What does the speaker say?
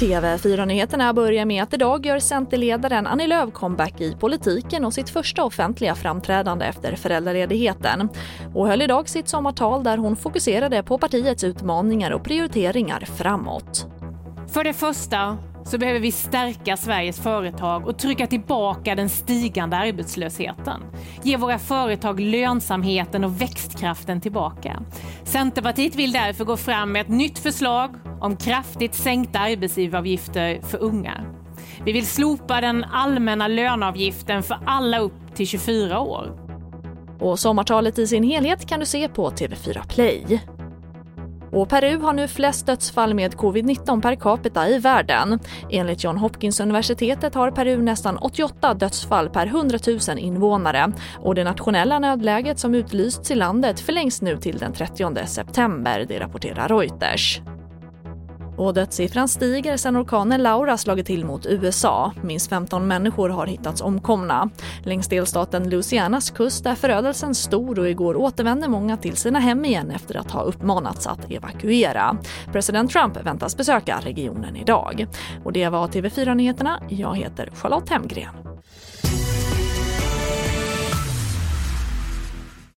TV4-nyheterna börjar med att idag gör Centerledaren Annie Lööf comeback i politiken och sitt första offentliga framträdande efter föräldraledigheten. Och höll idag sitt sommartal där hon fokuserade på partiets utmaningar och prioriteringar framåt. För det första så behöver vi stärka Sveriges företag och trycka tillbaka den stigande arbetslösheten. Ge våra företag lönsamheten och växtkraften tillbaka. Centerpartiet vill därför gå fram med ett nytt förslag om kraftigt sänkta arbetsgivaravgifter för unga. Vi vill slopa den allmänna löneavgiften för alla upp till 24 år. Och sommartalet i sin helhet kan du se på TV4 Play. Och Peru har nu flest dödsfall med covid-19 per capita i världen. Enligt John Hopkins universitetet har Peru nästan 88 dödsfall per 100 000 invånare och det nationella nödläget som utlysts i landet förlängs nu till den 30 september, det rapporterar Reuters. Och dödssiffran stiger sedan orkanen Laura slagit till mot USA. Minst 15 människor har hittats omkomna. Längs delstaten Louisianas kust är förödelsen stor och igår återvände många till sina hem igen efter att ha uppmanats att evakuera. President Trump väntas besöka regionen idag. Och det var TV4 Nyheterna. Jag heter Charlotte Hemgren.